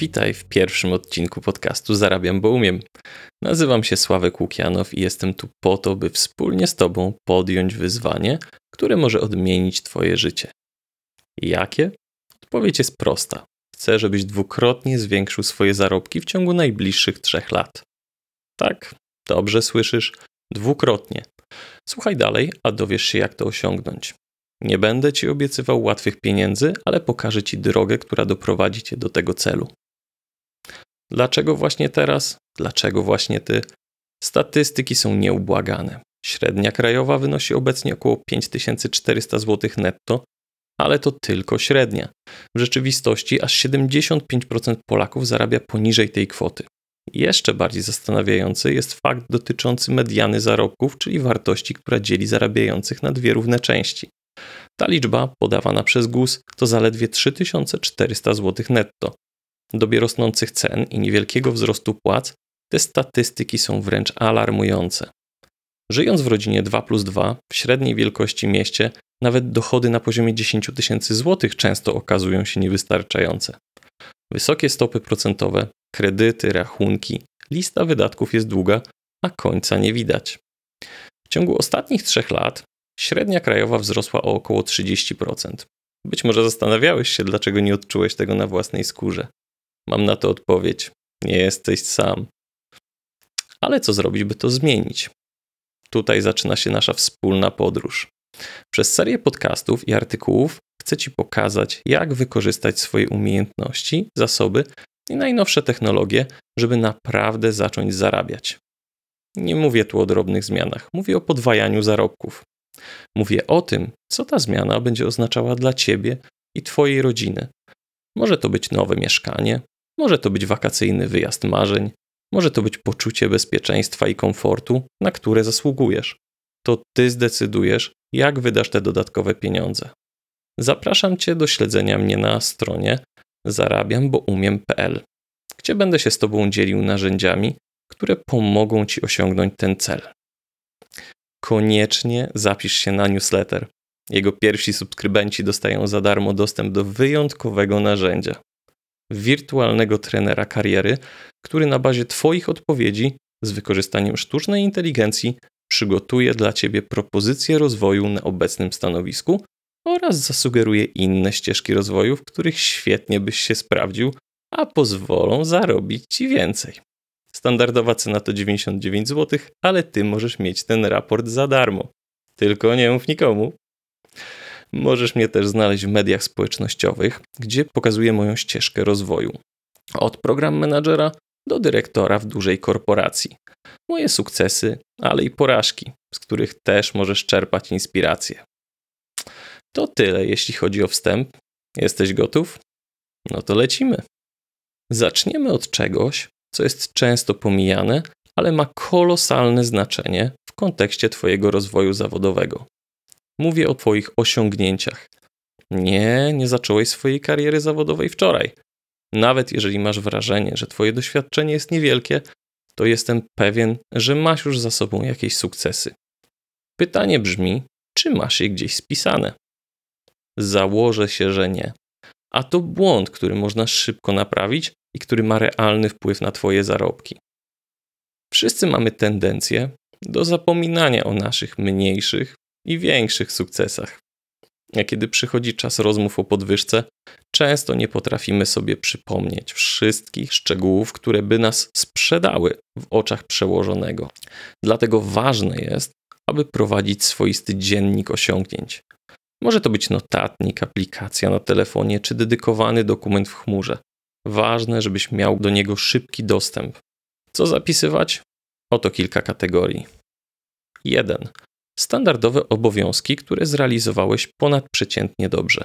Witaj w pierwszym odcinku podcastu Zarabiam, bo umiem. Nazywam się Sławek Łukianow i jestem tu po to, by wspólnie z Tobą podjąć wyzwanie, które może odmienić Twoje życie. Jakie? Odpowiedź jest prosta. Chcę, żebyś dwukrotnie zwiększył swoje zarobki w ciągu najbliższych trzech lat. Tak, dobrze słyszysz, dwukrotnie. Słuchaj dalej, a dowiesz się, jak to osiągnąć. Nie będę ci obiecywał łatwych pieniędzy, ale pokażę ci drogę, która doprowadzi cię do tego celu. Dlaczego właśnie teraz? Dlaczego właśnie ty? Statystyki są nieubłagane. Średnia krajowa wynosi obecnie około 5400 zł netto, ale to tylko średnia. W rzeczywistości aż 75% Polaków zarabia poniżej tej kwoty. Jeszcze bardziej zastanawiający jest fakt dotyczący mediany zarobków, czyli wartości, która dzieli zarabiających na dwie równe części. Ta liczba, podawana przez GUS, to zaledwie 3400 zł netto. Dobie rosnących cen i niewielkiego wzrostu płac, te statystyki są wręcz alarmujące. Żyjąc w rodzinie 2 plus 2 w średniej wielkości mieście, nawet dochody na poziomie 10 tysięcy złotych często okazują się niewystarczające. Wysokie stopy procentowe, kredyty, rachunki, lista wydatków jest długa, a końca nie widać. W ciągu ostatnich trzech lat średnia krajowa wzrosła o około 30%. Być może zastanawiałeś się, dlaczego nie odczułeś tego na własnej skórze. Mam na to odpowiedź: nie jesteś sam. Ale co zrobić, by to zmienić? Tutaj zaczyna się nasza wspólna podróż. Przez serię podcastów i artykułów chcę Ci pokazać, jak wykorzystać swoje umiejętności, zasoby i najnowsze technologie, żeby naprawdę zacząć zarabiać. Nie mówię tu o drobnych zmianach, mówię o podwajaniu zarobków. Mówię o tym, co ta zmiana będzie oznaczała dla Ciebie i Twojej rodziny. Może to być nowe mieszkanie, może to być wakacyjny wyjazd marzeń, może to być poczucie bezpieczeństwa i komfortu, na które zasługujesz. To Ty zdecydujesz, jak wydasz te dodatkowe pieniądze. Zapraszam Cię do śledzenia mnie na stronie zarabiamboumiem.pl, gdzie będę się z Tobą dzielił narzędziami, które pomogą Ci osiągnąć ten cel koniecznie zapisz się na newsletter. Jego pierwsi subskrybenci dostają za darmo dostęp do wyjątkowego narzędzia wirtualnego trenera kariery, który na bazie Twoich odpowiedzi z wykorzystaniem sztucznej inteligencji przygotuje dla Ciebie propozycje rozwoju na obecnym stanowisku oraz zasugeruje inne ścieżki rozwoju, w których świetnie byś się sprawdził, a pozwolą zarobić Ci więcej. Standardowa cena to 99 zł, ale ty możesz mieć ten raport za darmo. Tylko nie mów nikomu. Możesz mnie też znaleźć w mediach społecznościowych, gdzie pokazuję moją ścieżkę rozwoju. Od program menadżera do dyrektora w dużej korporacji. Moje sukcesy, ale i porażki, z których też możesz czerpać inspirację. To tyle, jeśli chodzi o wstęp. Jesteś gotów? No to lecimy. Zaczniemy od czegoś, co jest często pomijane, ale ma kolosalne znaczenie w kontekście Twojego rozwoju zawodowego. Mówię o Twoich osiągnięciach. Nie, nie zacząłeś swojej kariery zawodowej wczoraj. Nawet jeżeli masz wrażenie, że Twoje doświadczenie jest niewielkie, to jestem pewien, że masz już za sobą jakieś sukcesy. Pytanie brzmi, czy masz je gdzieś spisane? Założę się, że nie. A to błąd, który można szybko naprawić i który ma realny wpływ na Twoje zarobki. Wszyscy mamy tendencję do zapominania o naszych mniejszych i większych sukcesach. A kiedy przychodzi czas rozmów o podwyżce, często nie potrafimy sobie przypomnieć wszystkich szczegółów, które by nas sprzedały w oczach przełożonego. Dlatego ważne jest, aby prowadzić swoisty dziennik osiągnięć. Może to być notatnik, aplikacja na telefonie czy dedykowany dokument w chmurze. Ważne, żebyś miał do niego szybki dostęp. Co zapisywać? Oto kilka kategorii. 1. Standardowe obowiązki, które zrealizowałeś ponadprzeciętnie dobrze.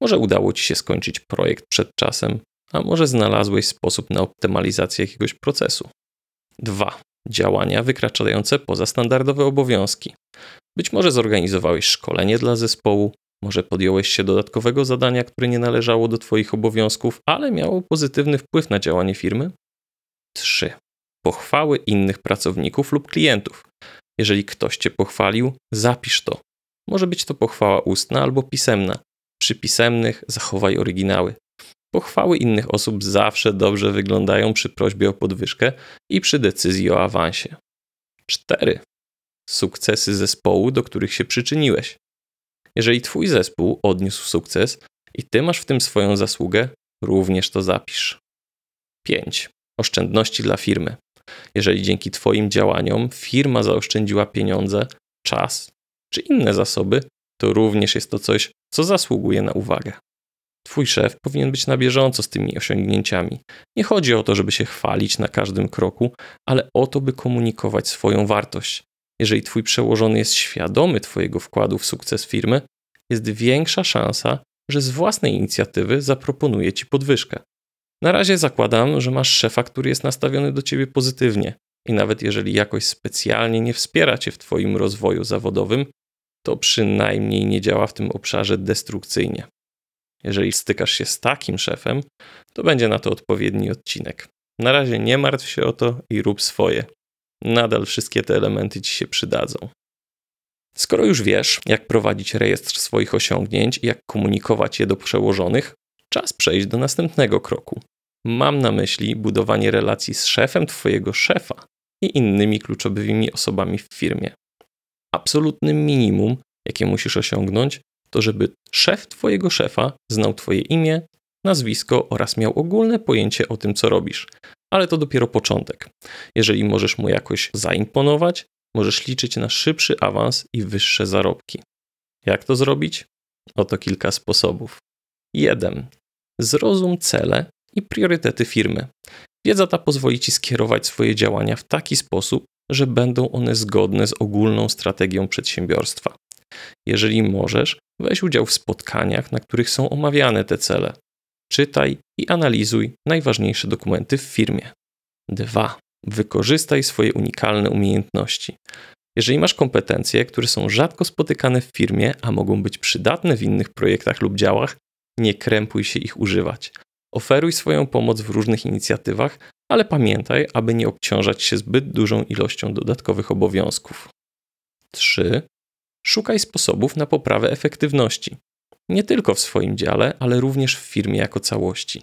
Może udało ci się skończyć projekt przed czasem, a może znalazłeś sposób na optymalizację jakiegoś procesu. 2. Działania wykraczające poza standardowe obowiązki. Być może zorganizowałeś szkolenie dla zespołu, może podjąłeś się dodatkowego zadania, które nie należało do Twoich obowiązków, ale miało pozytywny wpływ na działanie firmy? 3. Pochwały innych pracowników lub klientów. Jeżeli ktoś Cię pochwalił, zapisz to. Może być to pochwała ustna albo pisemna. Przy pisemnych zachowaj oryginały. Pochwały innych osób zawsze dobrze wyglądają przy prośbie o podwyżkę i przy decyzji o awansie. 4. Sukcesy zespołu, do których się przyczyniłeś. Jeżeli Twój zespół odniósł sukces i Ty masz w tym swoją zasługę, również to zapisz. 5. Oszczędności dla firmy. Jeżeli dzięki Twoim działaniom firma zaoszczędziła pieniądze, czas czy inne zasoby, to również jest to coś, co zasługuje na uwagę. Twój szef powinien być na bieżąco z tymi osiągnięciami. Nie chodzi o to, żeby się chwalić na każdym kroku, ale o to, by komunikować swoją wartość. Jeżeli Twój przełożony jest świadomy Twojego wkładu w sukces firmy, jest większa szansa, że z własnej inicjatywy zaproponuje Ci podwyżkę. Na razie zakładam, że masz szefa, który jest nastawiony do Ciebie pozytywnie i nawet jeżeli jakoś specjalnie nie wspiera Cię w Twoim rozwoju zawodowym, to przynajmniej nie działa w tym obszarze destrukcyjnie. Jeżeli stykasz się z takim szefem, to będzie na to odpowiedni odcinek. Na razie nie martw się o to i rób swoje. Nadal wszystkie te elementy ci się przydadzą. Skoro już wiesz, jak prowadzić rejestr swoich osiągnięć i jak komunikować je do przełożonych, czas przejść do następnego kroku. Mam na myśli budowanie relacji z szefem Twojego szefa i innymi kluczowymi osobami w firmie. Absolutnym minimum, jakie musisz osiągnąć, to żeby szef Twojego szefa znał Twoje imię, nazwisko oraz miał ogólne pojęcie o tym, co robisz. Ale to dopiero początek. Jeżeli możesz mu jakoś zaimponować, możesz liczyć na szybszy awans i wyższe zarobki. Jak to zrobić? Oto kilka sposobów. 1. Zrozum cele i priorytety firmy. Wiedza ta pozwoli ci skierować swoje działania w taki sposób, że będą one zgodne z ogólną strategią przedsiębiorstwa. Jeżeli możesz, weź udział w spotkaniach, na których są omawiane te cele. Czytaj i analizuj najważniejsze dokumenty w firmie. 2. Wykorzystaj swoje unikalne umiejętności. Jeżeli masz kompetencje, które są rzadko spotykane w firmie, a mogą być przydatne w innych projektach lub działach, nie krępuj się ich używać. Oferuj swoją pomoc w różnych inicjatywach, ale pamiętaj, aby nie obciążać się zbyt dużą ilością dodatkowych obowiązków. 3. Szukaj sposobów na poprawę efektywności. Nie tylko w swoim dziale, ale również w firmie jako całości.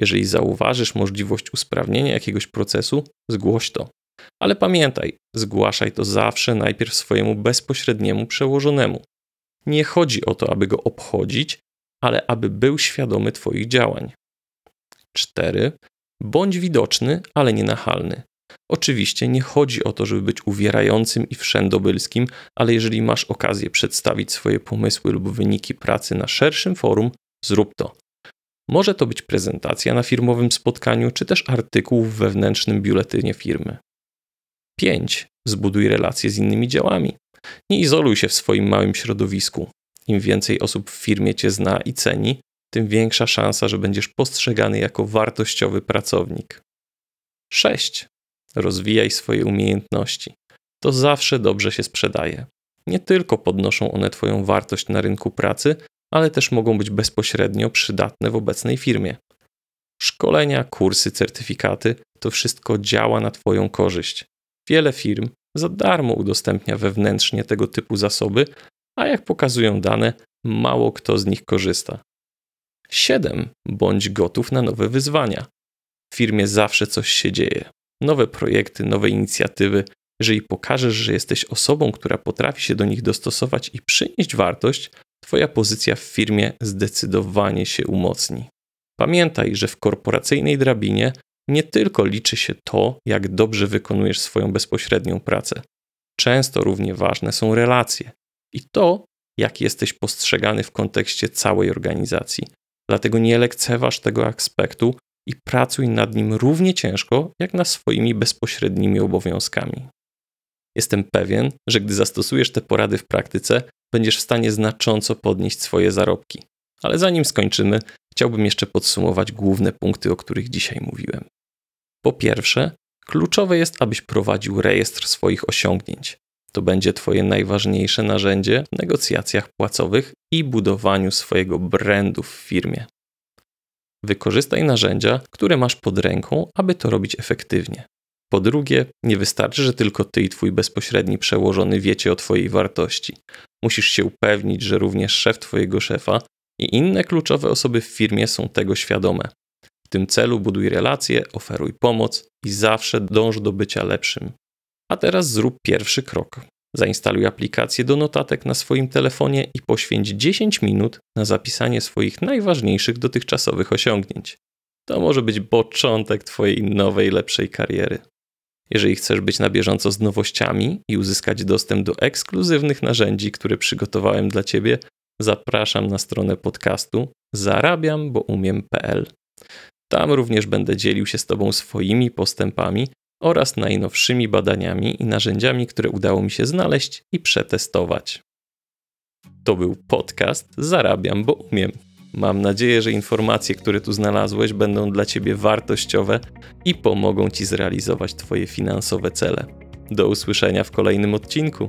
Jeżeli zauważysz możliwość usprawnienia jakiegoś procesu, zgłoś to. Ale pamiętaj, zgłaszaj to zawsze najpierw swojemu bezpośredniemu przełożonemu. Nie chodzi o to, aby go obchodzić, ale aby był świadomy Twoich działań. 4. Bądź widoczny, ale nie nachalny. Oczywiście nie chodzi o to, żeby być uwierającym i wszędobylskim, ale jeżeli masz okazję przedstawić swoje pomysły lub wyniki pracy na szerszym forum, zrób to. Może to być prezentacja na firmowym spotkaniu, czy też artykuł w wewnętrznym biuletynie firmy. 5. Zbuduj relacje z innymi działami. Nie izoluj się w swoim małym środowisku. Im więcej osób w firmie cię zna i ceni, tym większa szansa, że będziesz postrzegany jako wartościowy pracownik. 6. Rozwijaj swoje umiejętności. To zawsze dobrze się sprzedaje. Nie tylko podnoszą one Twoją wartość na rynku pracy, ale też mogą być bezpośrednio przydatne w obecnej firmie. Szkolenia, kursy, certyfikaty to wszystko działa na Twoją korzyść. Wiele firm za darmo udostępnia wewnętrznie tego typu zasoby, a jak pokazują dane, mało kto z nich korzysta. 7. Bądź gotów na nowe wyzwania. W firmie zawsze coś się dzieje. Nowe projekty, nowe inicjatywy. Jeżeli pokażesz, że jesteś osobą, która potrafi się do nich dostosować i przynieść wartość, Twoja pozycja w firmie zdecydowanie się umocni. Pamiętaj, że w korporacyjnej drabinie nie tylko liczy się to, jak dobrze wykonujesz swoją bezpośrednią pracę. Często równie ważne są relacje i to, jak jesteś postrzegany w kontekście całej organizacji. Dlatego nie lekceważ tego aspektu i pracuj nad nim równie ciężko, jak nad swoimi bezpośrednimi obowiązkami. Jestem pewien, że gdy zastosujesz te porady w praktyce, będziesz w stanie znacząco podnieść swoje zarobki. Ale zanim skończymy, chciałbym jeszcze podsumować główne punkty, o których dzisiaj mówiłem. Po pierwsze, kluczowe jest, abyś prowadził rejestr swoich osiągnięć. To będzie Twoje najważniejsze narzędzie w negocjacjach płacowych i budowaniu swojego brandu w firmie. Wykorzystaj narzędzia, które masz pod ręką, aby to robić efektywnie. Po drugie, nie wystarczy, że tylko ty i twój bezpośredni przełożony wiecie o twojej wartości. Musisz się upewnić, że również szef twojego szefa I inne kluczowe osoby w firmie są tego świadome. W tym celu buduj relacje, oferuj pomoc i zawsze dąż do bycia lepszym. A teraz zrób pierwszy krok. Zainstaluj aplikację do notatek na swoim telefonie i poświęć 10 minut na zapisanie swoich najważniejszych dotychczasowych osiągnięć. To może być początek Twojej nowej, lepszej kariery. Jeżeli chcesz być na bieżąco z nowościami i uzyskać dostęp do ekskluzywnych narzędzi, które przygotowałem dla Ciebie, zapraszam na stronę podcastu zarabiamboumiem.pl. Tam również będę dzielił się z Tobą swoimi postępami oraz najnowszymi badaniami i narzędziami, które udało mi się znaleźć i przetestować. To był podcast Zarabiam, bo umiem. Mam nadzieję, że informacje, które tu znalazłeś, będą dla Ciebie wartościowe i pomogą Ci zrealizować Twoje finansowe cele. Do usłyszenia w kolejnym odcinku.